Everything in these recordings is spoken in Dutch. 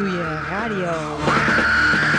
doe je radio.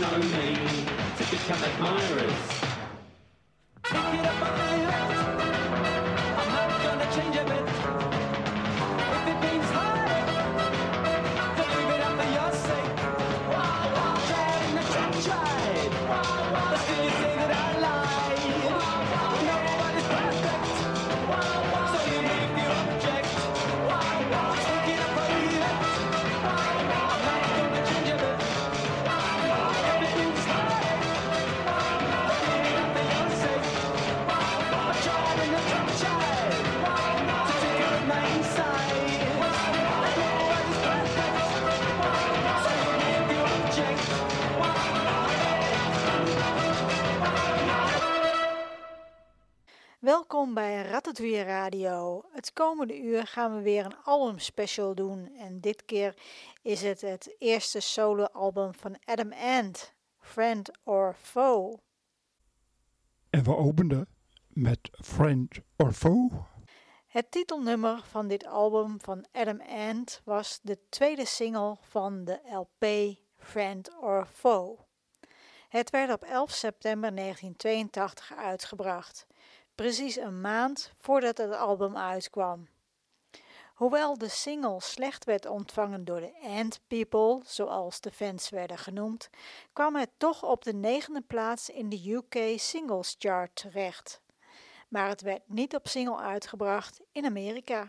know me, such a admirers. Welkom bij Ratatouille Radio. Het komende uur gaan we weer een albumspecial doen. En dit keer is het het eerste soloalbum van Adam Ant, Friend or Foe. En we openden met Friend or Foe. Het titelnummer van dit album van Adam Ant was de tweede single van de LP Friend or Foe. Het werd op 11 september 1982 uitgebracht precies een maand voordat het album uitkwam. Hoewel de single slecht werd ontvangen door de Ant People, zoals de fans werden genoemd, kwam het toch op de negende plaats in de UK Singles Chart terecht. Maar het werd niet op single uitgebracht in Amerika.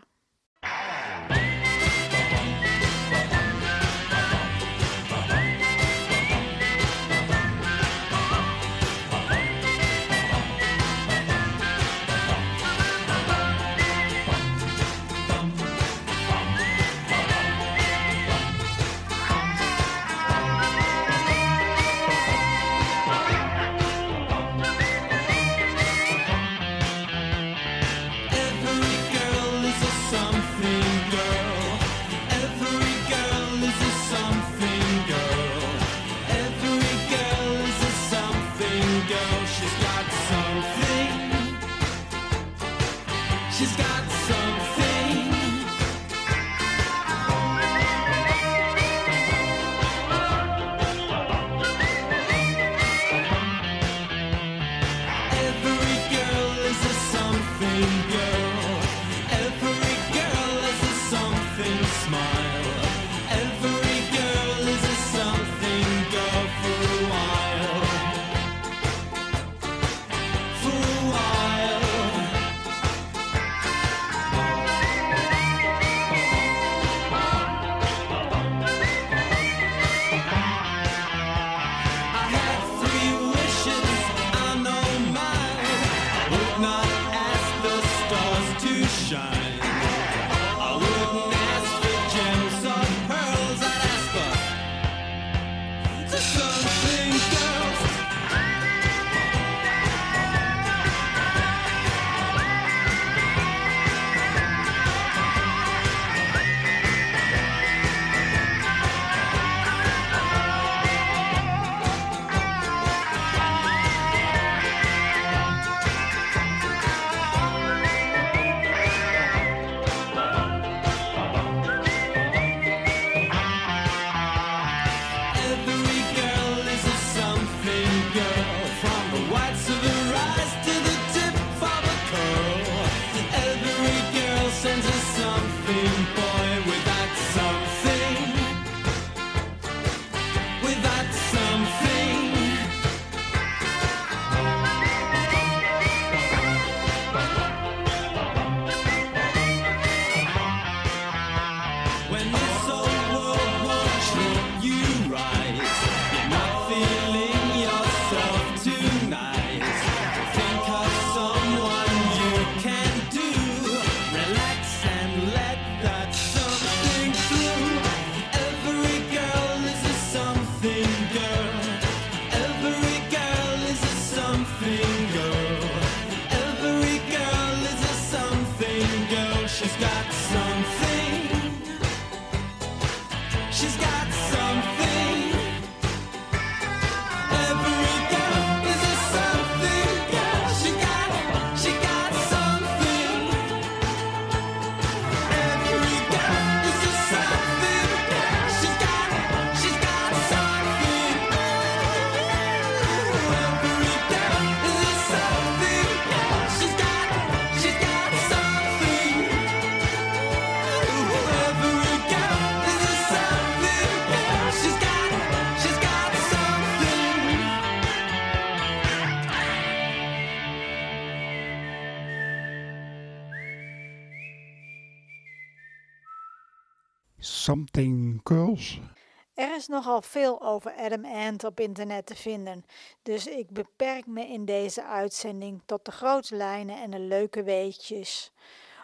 Er is nogal veel over Adam Ant op internet te vinden, dus ik beperk me in deze uitzending tot de grote lijnen en de leuke weetjes,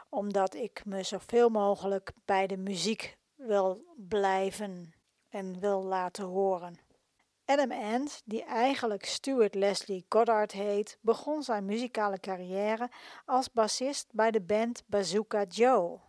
omdat ik me zoveel mogelijk bij de muziek wil blijven en wil laten horen. Adam Ant, die eigenlijk Stuart Leslie Goddard heet, begon zijn muzikale carrière als bassist bij de band Bazooka Joe.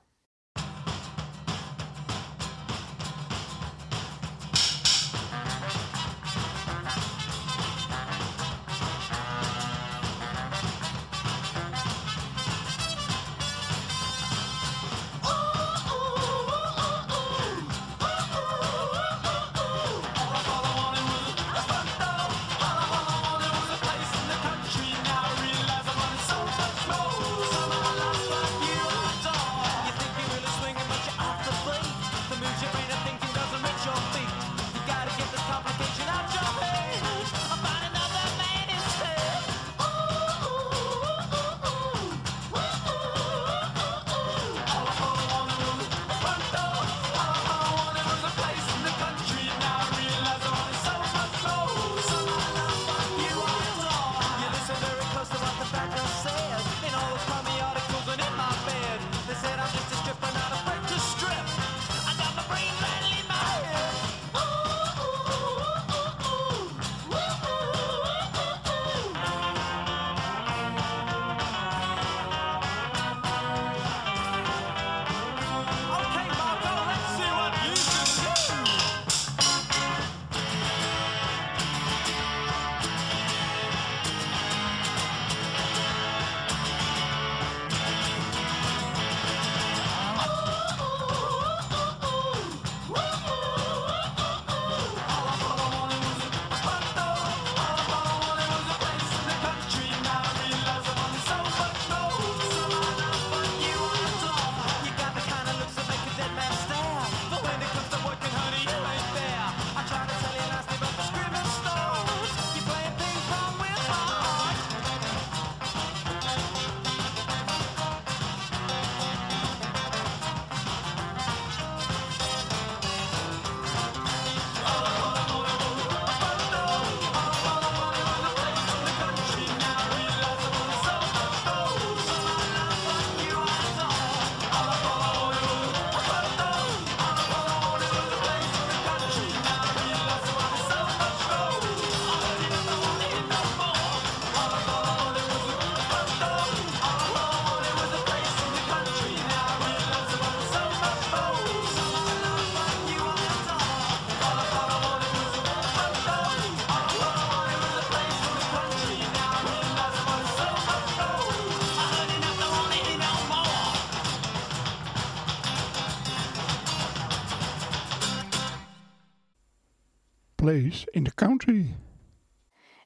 In the country?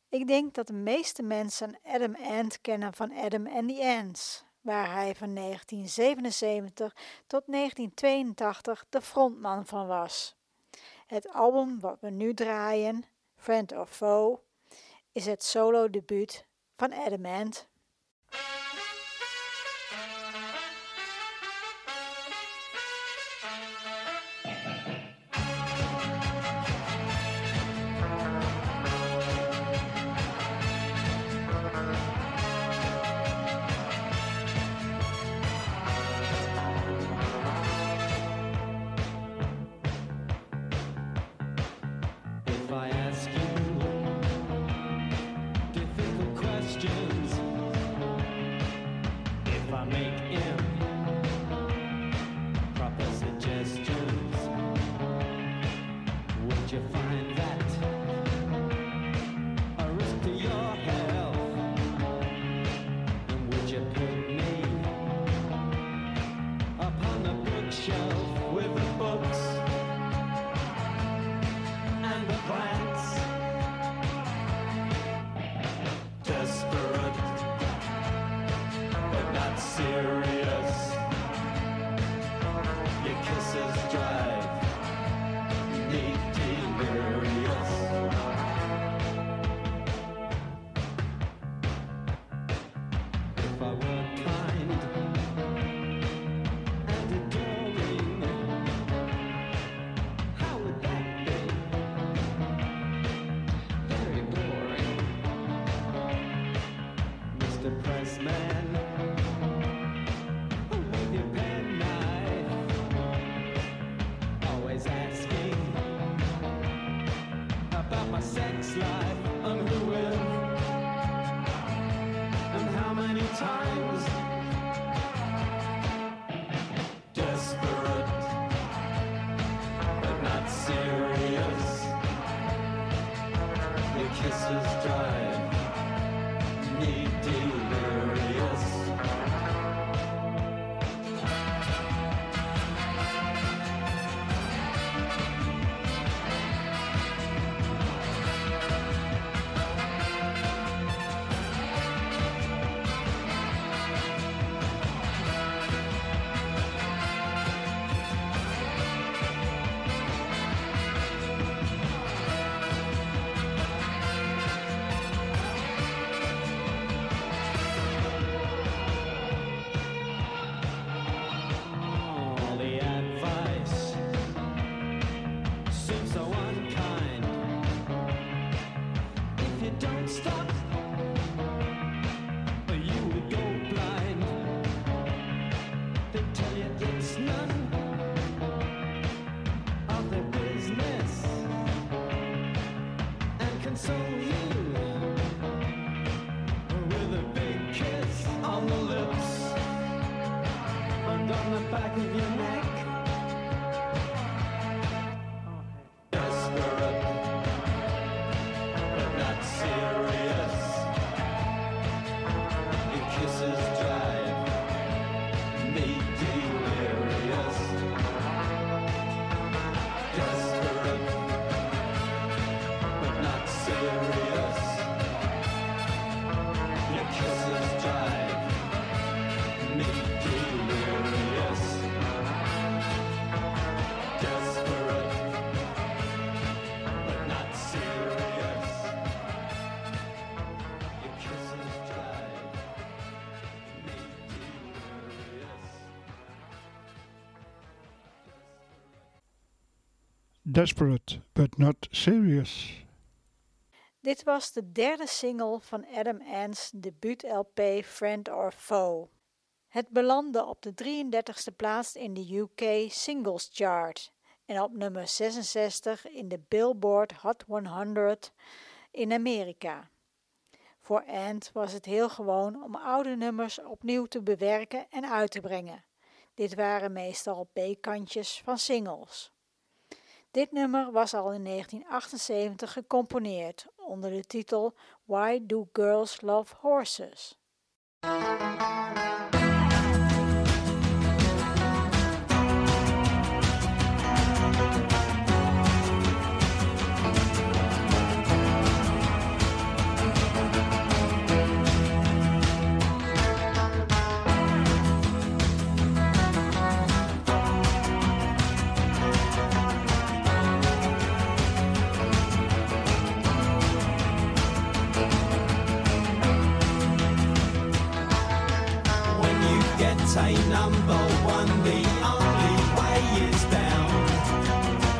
Ik denk dat de meeste mensen Adam Ant kennen van Adam and the Ants, waar hij van 1977 tot 1982 de frontman van was. Het album wat we nu draaien, Friend or Foe, is het solo debuut van Adam Ant. I make it. Desperate but not serious. Dit was de derde single van Adam Ant's debuut-LP Friend or Foe. Het belandde op de 33ste plaats in de UK Singles Chart en op nummer 66 in de Billboard Hot 100 in Amerika. Voor Ant was het heel gewoon om oude nummers opnieuw te bewerken en uit te brengen. Dit waren meestal B-kantjes van singles. Dit nummer was al in 1978 gecomponeerd onder de titel Why Do Girls Love Horses? Number one, the only way is down.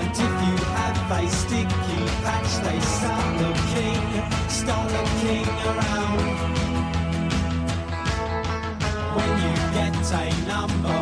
And if you have sticky patch, they around. When you get a number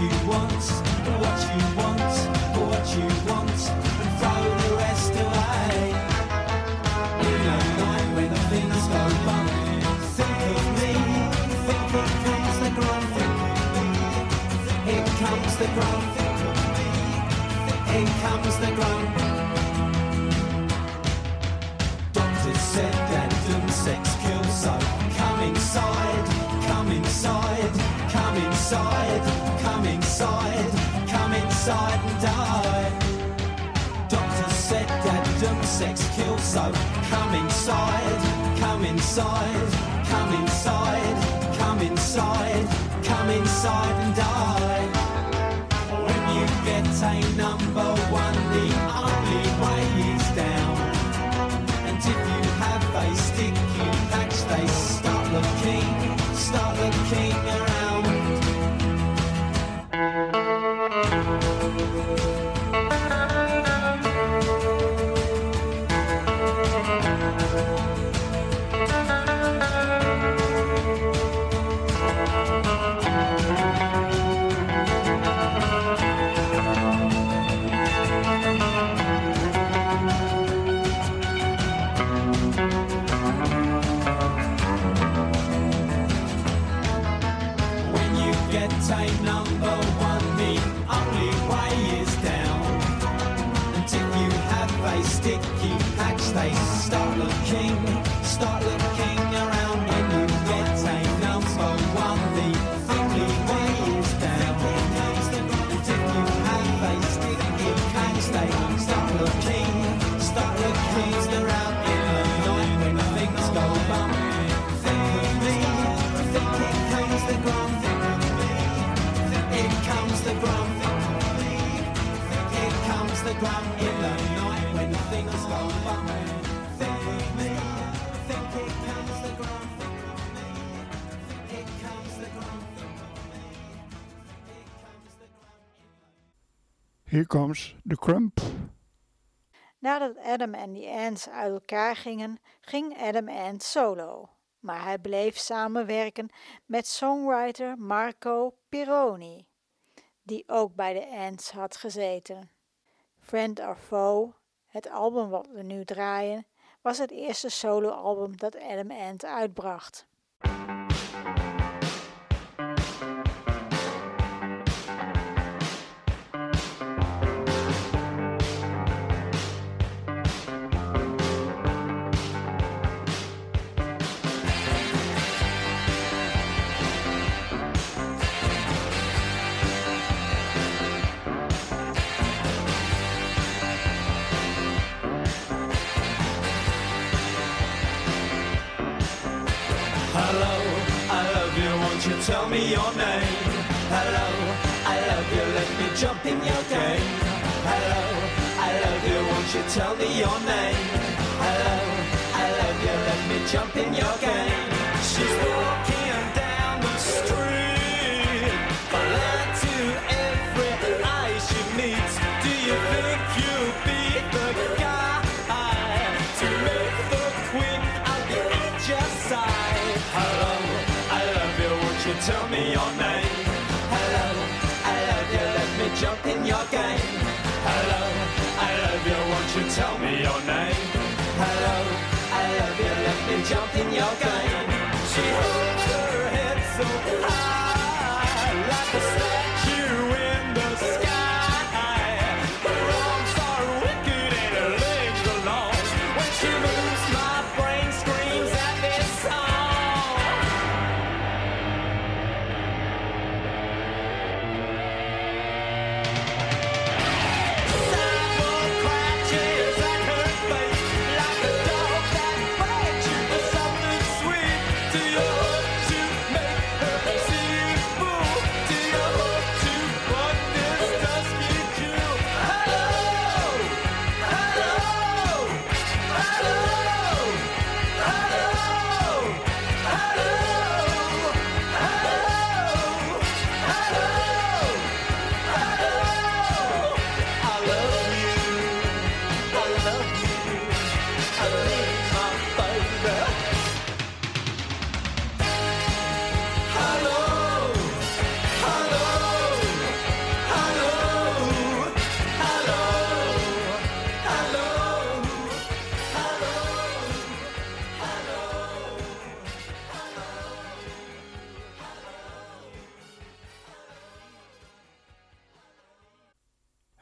you want, what you want, what you want, and the rest when things go wrong, think of me, think comes the comes the comes the ground. Doctor said so come inside, come inside, come inside, inside, come inside and die. Doctor said random sex kills, so come inside, come inside, come inside, come suicide and die. When you get a number one, Here comes the crump. Nadat Adam en the Ants uit elkaar gingen, ging Adam Ant solo. Maar hij bleef samenwerken met songwriter Marco Pironi, die ook bij de Ants had gezeten. Friend or Foe, het album wat we nu draaien, was het eerste soloalbum dat Adam Ant uitbracht. Tell me your name? Hello, I love you, let me jump in your game. Hello, I love you, won't you tell me your name? Hello, I love you, let me jump in your game. Your game. She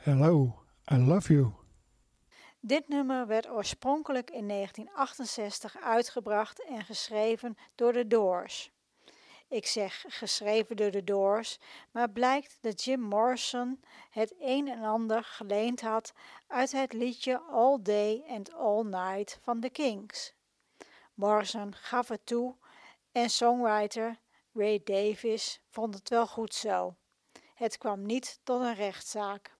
Hello, I love you. Dit nummer werd oorspronkelijk in 1968 uitgebracht en geschreven door The Doors. Ik zeg geschreven door The Doors, maar blijkt dat Jim Morrison het een en ander geleend had uit het liedje All Day and All Night van The Kings. Morrison gaf het toe en songwriter Ray Davis vond het wel goed zo. Het kwam niet tot een rechtszaak.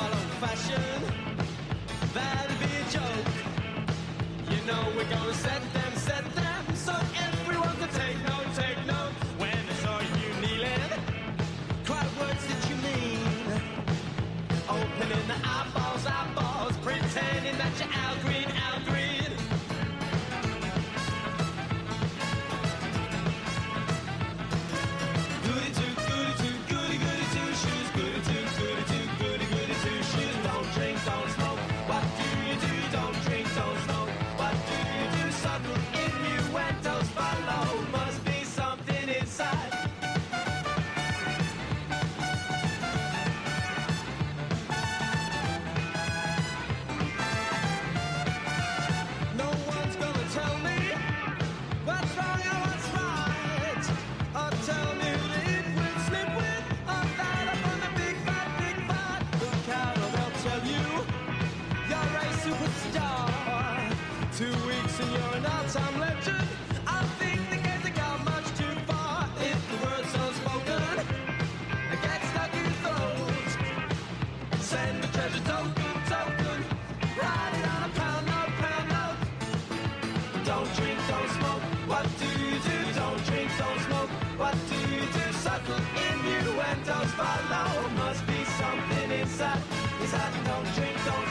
Follow fashion. That'd be a joke. You know we're gonna set them, Two weeks and you're an all-time legend. I think the games have gone much too far. If the word's unspoken, it gets stuck in throat. Send a treasure token, token. Write it on a pound note, pound note. Don't drink, don't smoke. What do you do? Don't drink, don't smoke. What do you do? Subtle innuendos follow. Must be something inside. Inside, don't drink, don't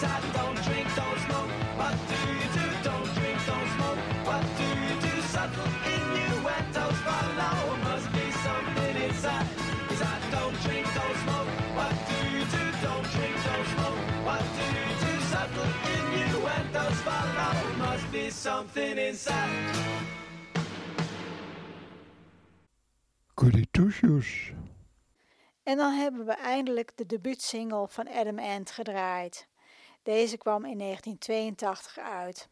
don't drink, don't smoke. What do you do? Don't drink, don't smoke. What do you do? Subtle innuendos follow. Must be something inside. Inside, don't drink, don't smoke. What do you do? Don't drink, don't smoke. What do you do? Subtle innuendos follow. Must be something inside. Goody two shoes. En dan hebben we eindelijk de debuutsingle van Adam Ant gedraaid. Deze kwam in 1982 uit.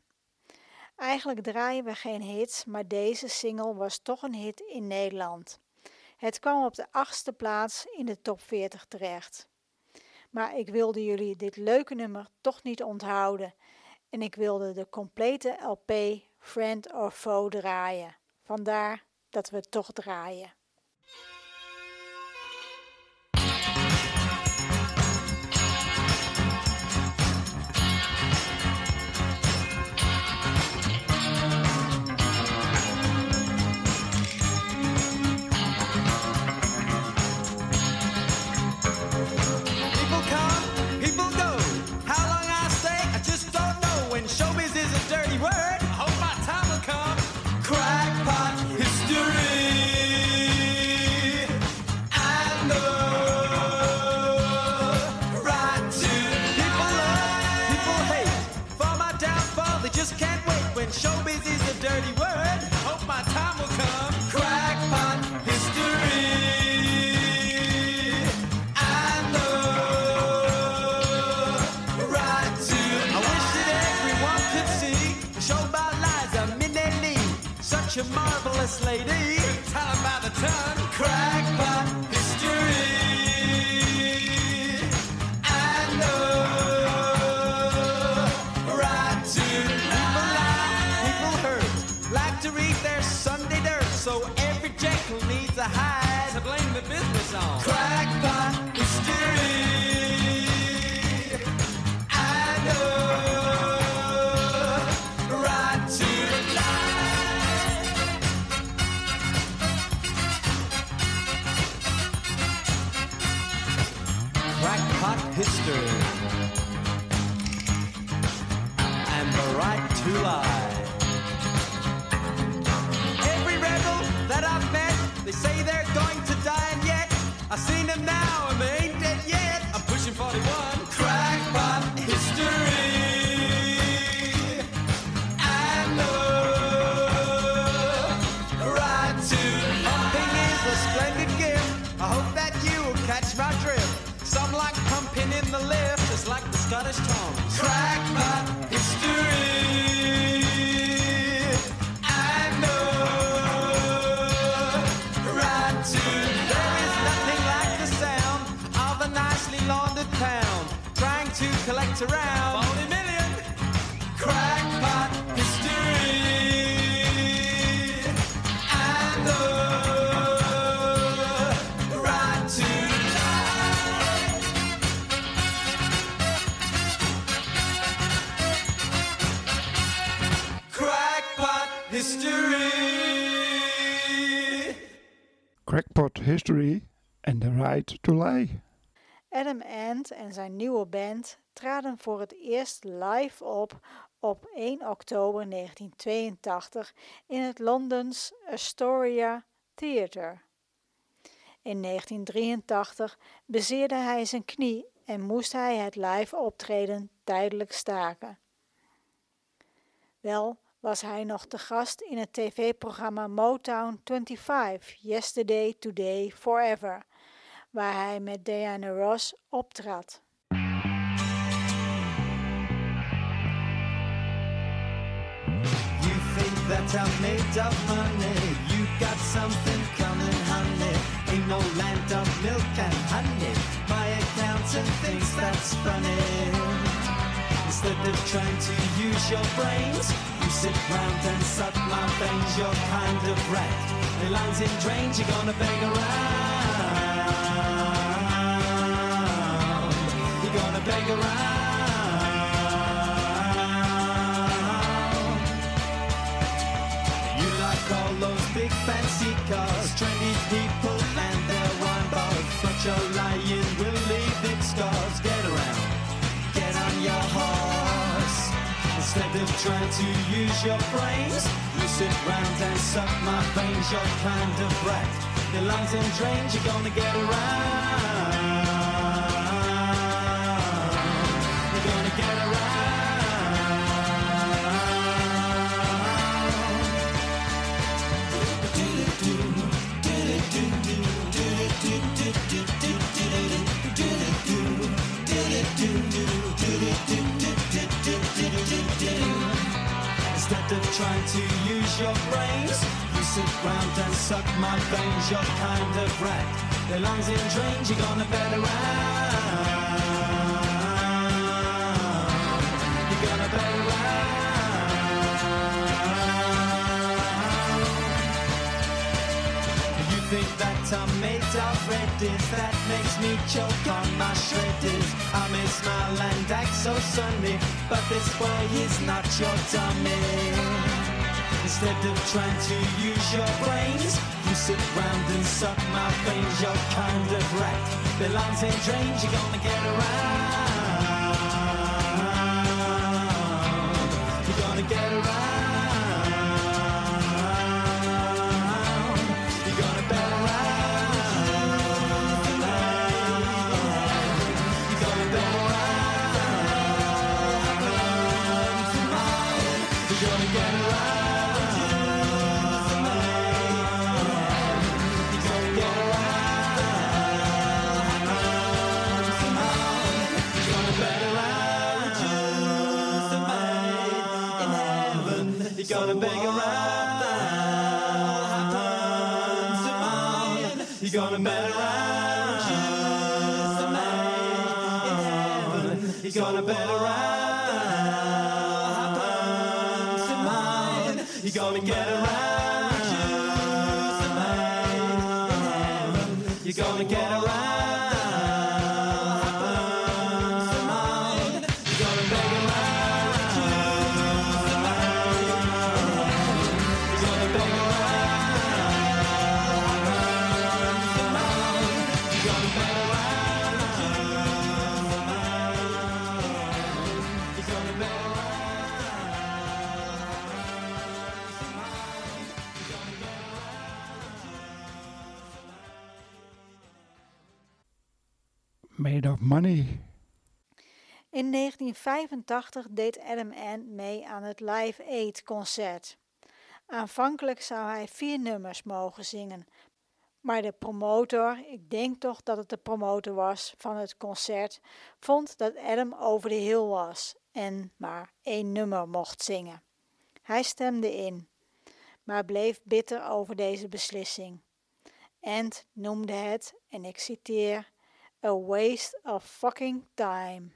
Eigenlijk draaien we geen hits, maar deze single was toch een hit in Nederland. Het kwam op de achtste plaats in de top 40 terecht. Maar ik wilde jullie dit leuke nummer toch niet onthouden en ik wilde de complete LP Friend or Foe draaien. Vandaar dat we toch draaien. marvelous lady. Tell him the turn, crackpot history. I know oh, right to people lie. People hurt, like to read their Sunday dirt, so every jackal needs a hide. To blame the business on crackpot. To collect around 40 million. Crackpot history. I know. Right to Crackpot history. Crackpot History and the Right to Lie. Adam Ant en zijn nieuwe band traden voor het eerst live op op 1 oktober 1982 in het Londens Astoria Theatre. In 1983 bezeerde hij zijn knie en moest hij het live optreden tijdelijk staken. Wel was hij nog te gast in het tv-programma Motown 25 Yesterday, Today, Forever, waar hij met Diana Ross optrad. That I'm made of money? You got something coming, honey. Ain't no land of milk and honey. My accountant thinks that's funny. Instead of trying to use your brains, you sit round and suck my veins. You're kind of rat. The lines in drains, you're gonna beg around. You're gonna beg around. Fancy cars, trendy people and their wine bars. But your lying will leave its scars. Get around, get on your horse. Instead of trying to use your brains, you sit round and suck my veins. You're kind of brat. Your lungs and drains, you're gonna get around. Your brains, you sit round and suck my veins. You're kind of rat. The lungs in drains, you're gonna bet around. You're gonna bet around. You think that I'm made of reddies That makes me choke on my shredders I may smile and act so sunny But this boy is not your dummy Instead of trying to use your brains You sit round and suck my veins. You're kind of rat The lines ain't drains You're gonna get around. You're gonna get around gonna bang around that happens to mine. You're gonna bang around Jesus, a man in heaven. You're gonna bang around happens to mine. You're gonna get around Jesus, a man in heaven. You're gonna get around. of money. In 1985 deed Adam Ann mee aan het Live Aid concert. Aanvankelijk zou hij vier nummers mogen zingen, maar de promotor, ik denk toch dat het de promotor was van het concert, vond dat Adam over de hill was en maar één nummer mocht zingen. Hij stemde in, maar bleef bitter over deze beslissing. En noemde het, en ik citeer, a waste of fucking time.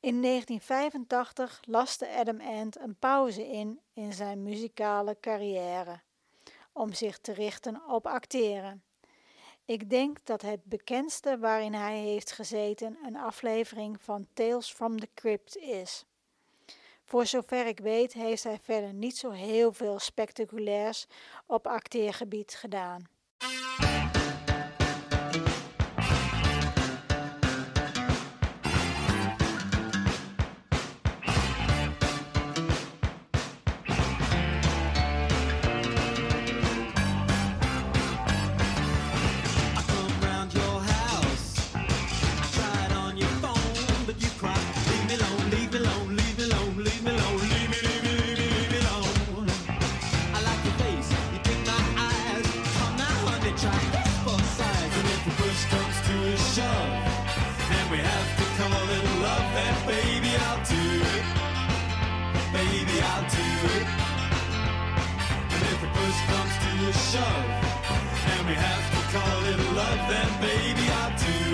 In 1985 laste Adam Ant een pauze in in zijn muzikale carrière om zich te richten op acteren. Ik denk dat het bekendste waarin hij heeft gezeten een aflevering van Tales from the Crypt is. Voor zover ik weet heeft hij verder niet zo heel veel spectaculairs op acteergebied gedaan. comes to a shove, and we have to call it love, then baby I do.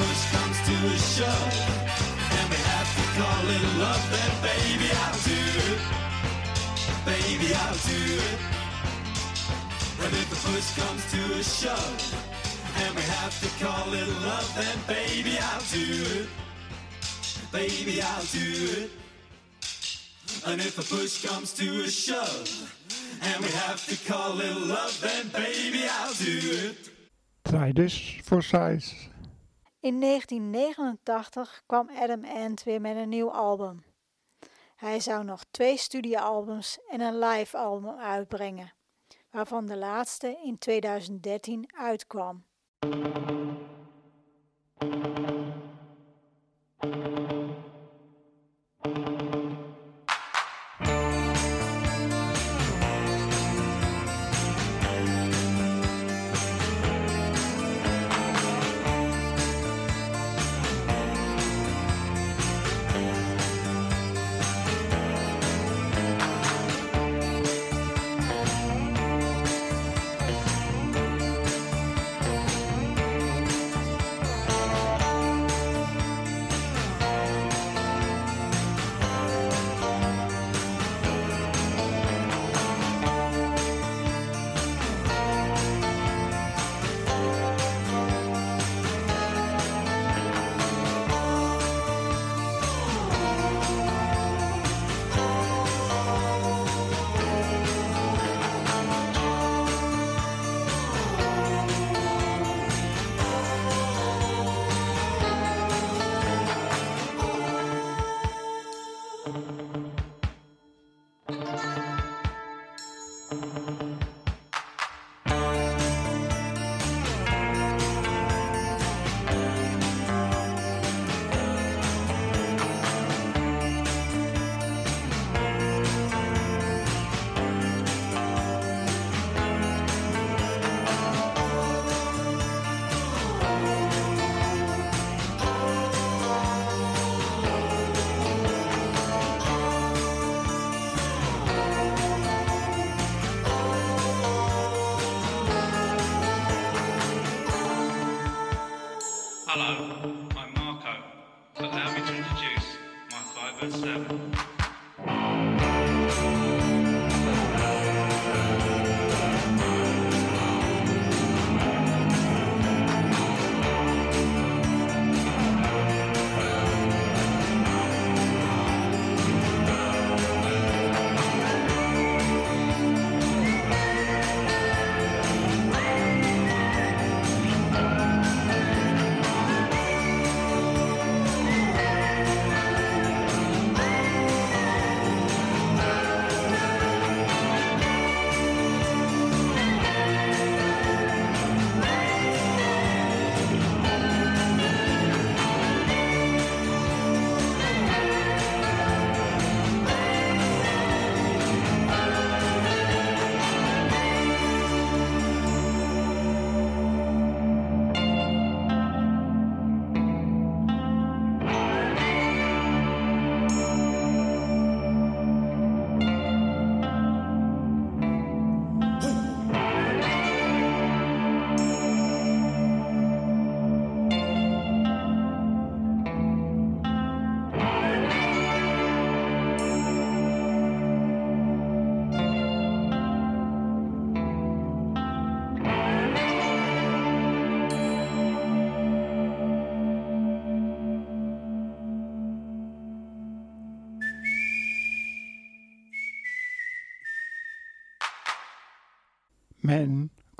push comes to a shove, and we have to call it love, then baby I'll do it, baby I'll do it. And if the push comes to a shove, and we have to call it love, then baby I'll do it, baby I'll do it. And if the push comes to a shove, and we have to call it love, then baby I'll do it. Try this for size. In 1989 kwam Adam Ant weer met een nieuw album. Hij zou nog twee studioalbums en een live album uitbrengen, waarvan de laatste in 2013 uitkwam.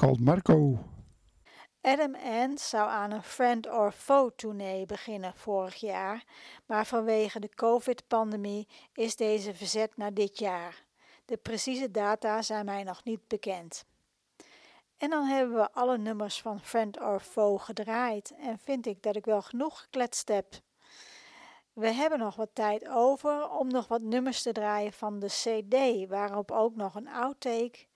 Called Marco. Adam Ant zou aan een Friend or Foe tournee beginnen vorig jaar, maar vanwege de COVID-pandemie is deze verzet naar dit jaar. De precieze data zijn mij nog niet bekend. En dan hebben we alle nummers van Friend or Foe gedraaid en vind ik dat ik wel genoeg gekletst heb. We hebben nog wat tijd over om nog wat nummers te draaien van de CD, waarop ook nog een outtake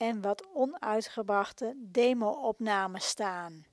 en wat onuitgebrachte demo-opnames staan.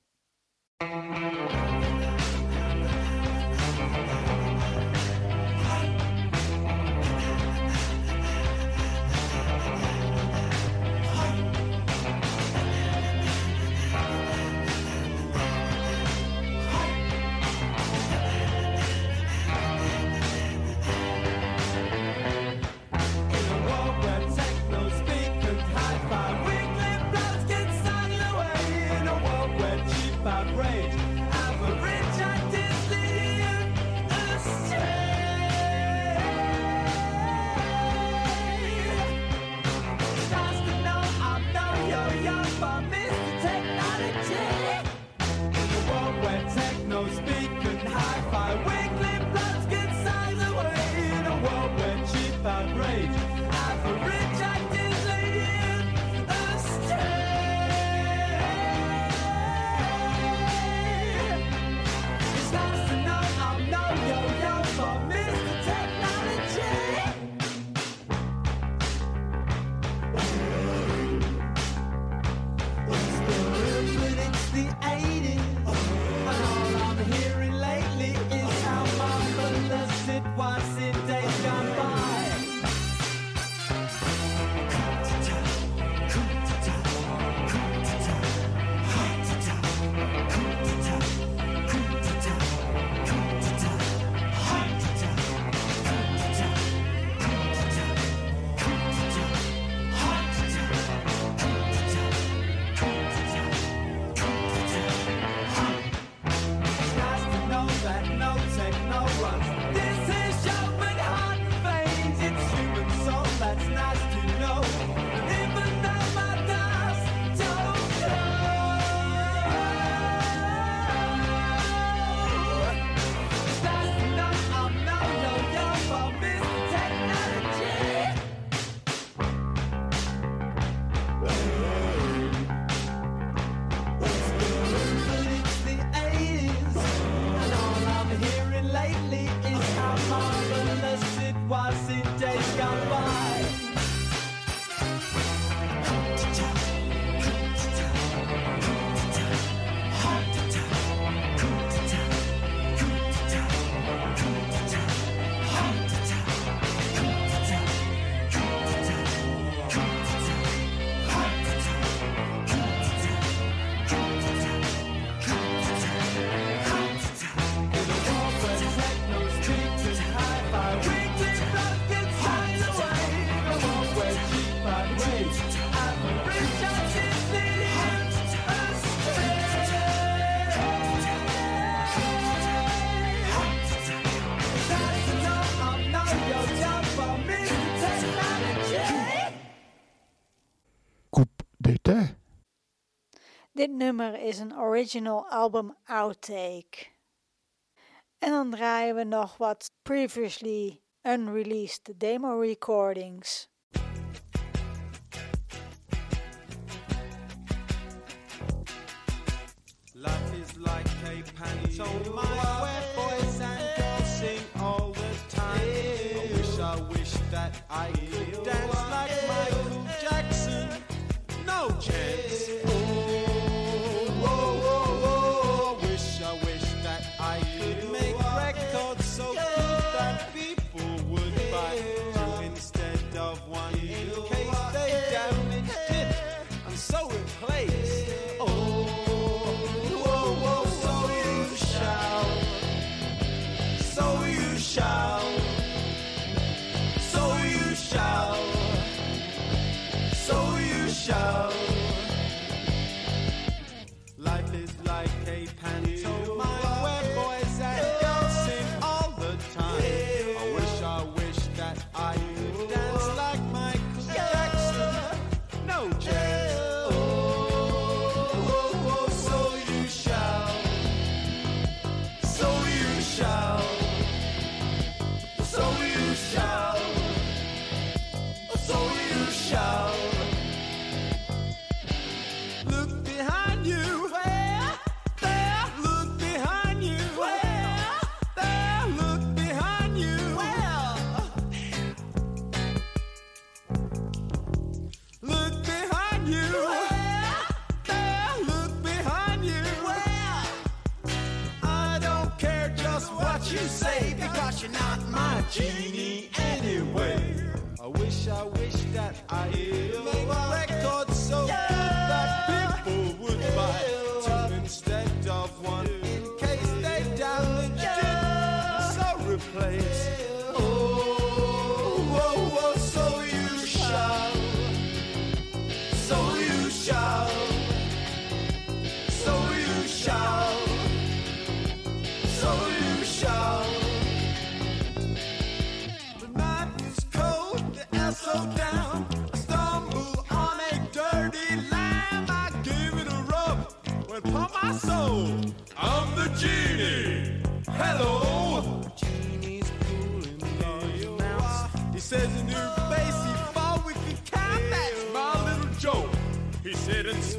Nummer is een original album outtake. En dan draaien we nog wat previously unreleased demo recordings. Love is like a pantomime where boys and girls sing all the time. I wish, I wish that I could dance like Michael Jackson. No chance. shall. So you shall. So you shall.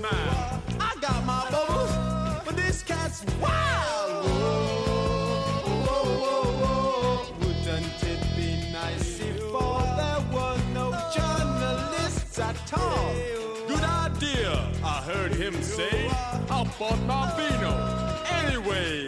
mine. I got my bubbles, but this cat's wild. Whoa, whoa, whoa, whoa. Wouldn't it be nice if all there were no journalists at all? Good idea, I heard him say. How about my vino? Anyway.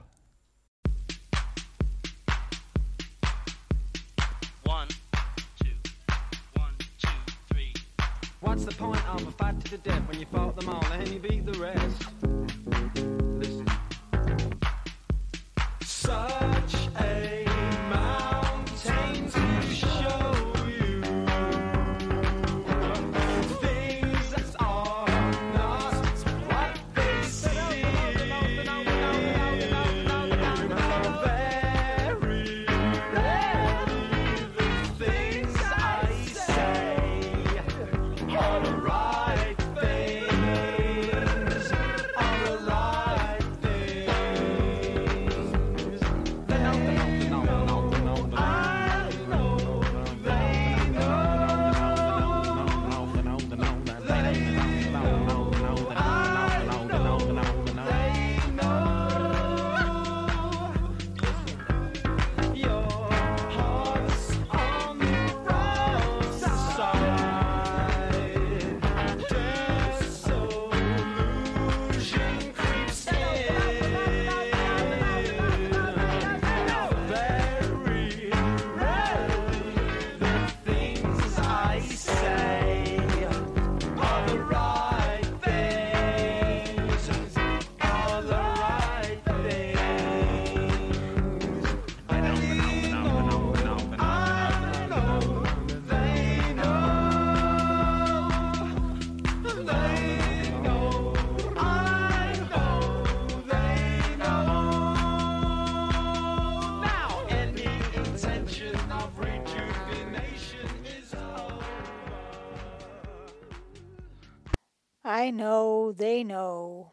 I know, they know.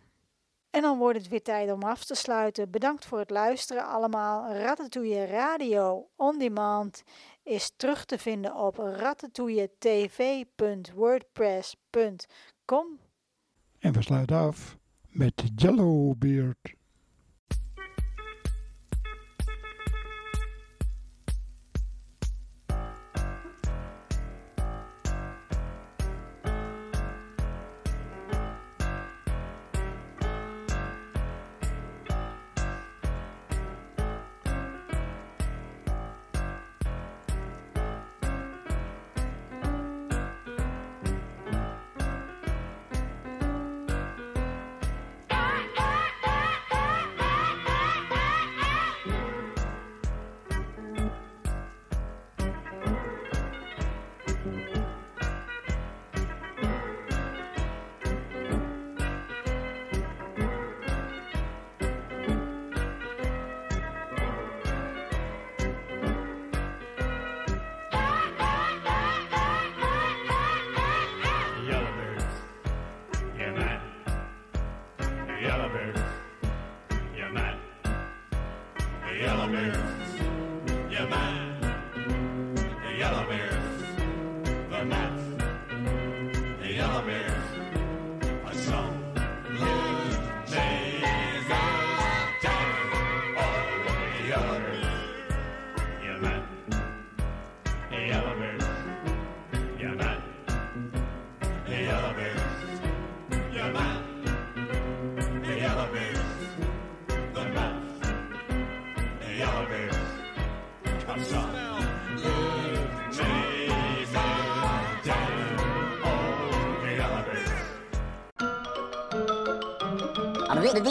En dan wordt het weer tijd om af te sluiten. Bedankt voor het luisteren allemaal. Ratatouille Radio On Demand is terug te vinden op ratatouilletv.wordpress.com. En we sluiten af met Jello Beard.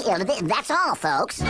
That's all, folks.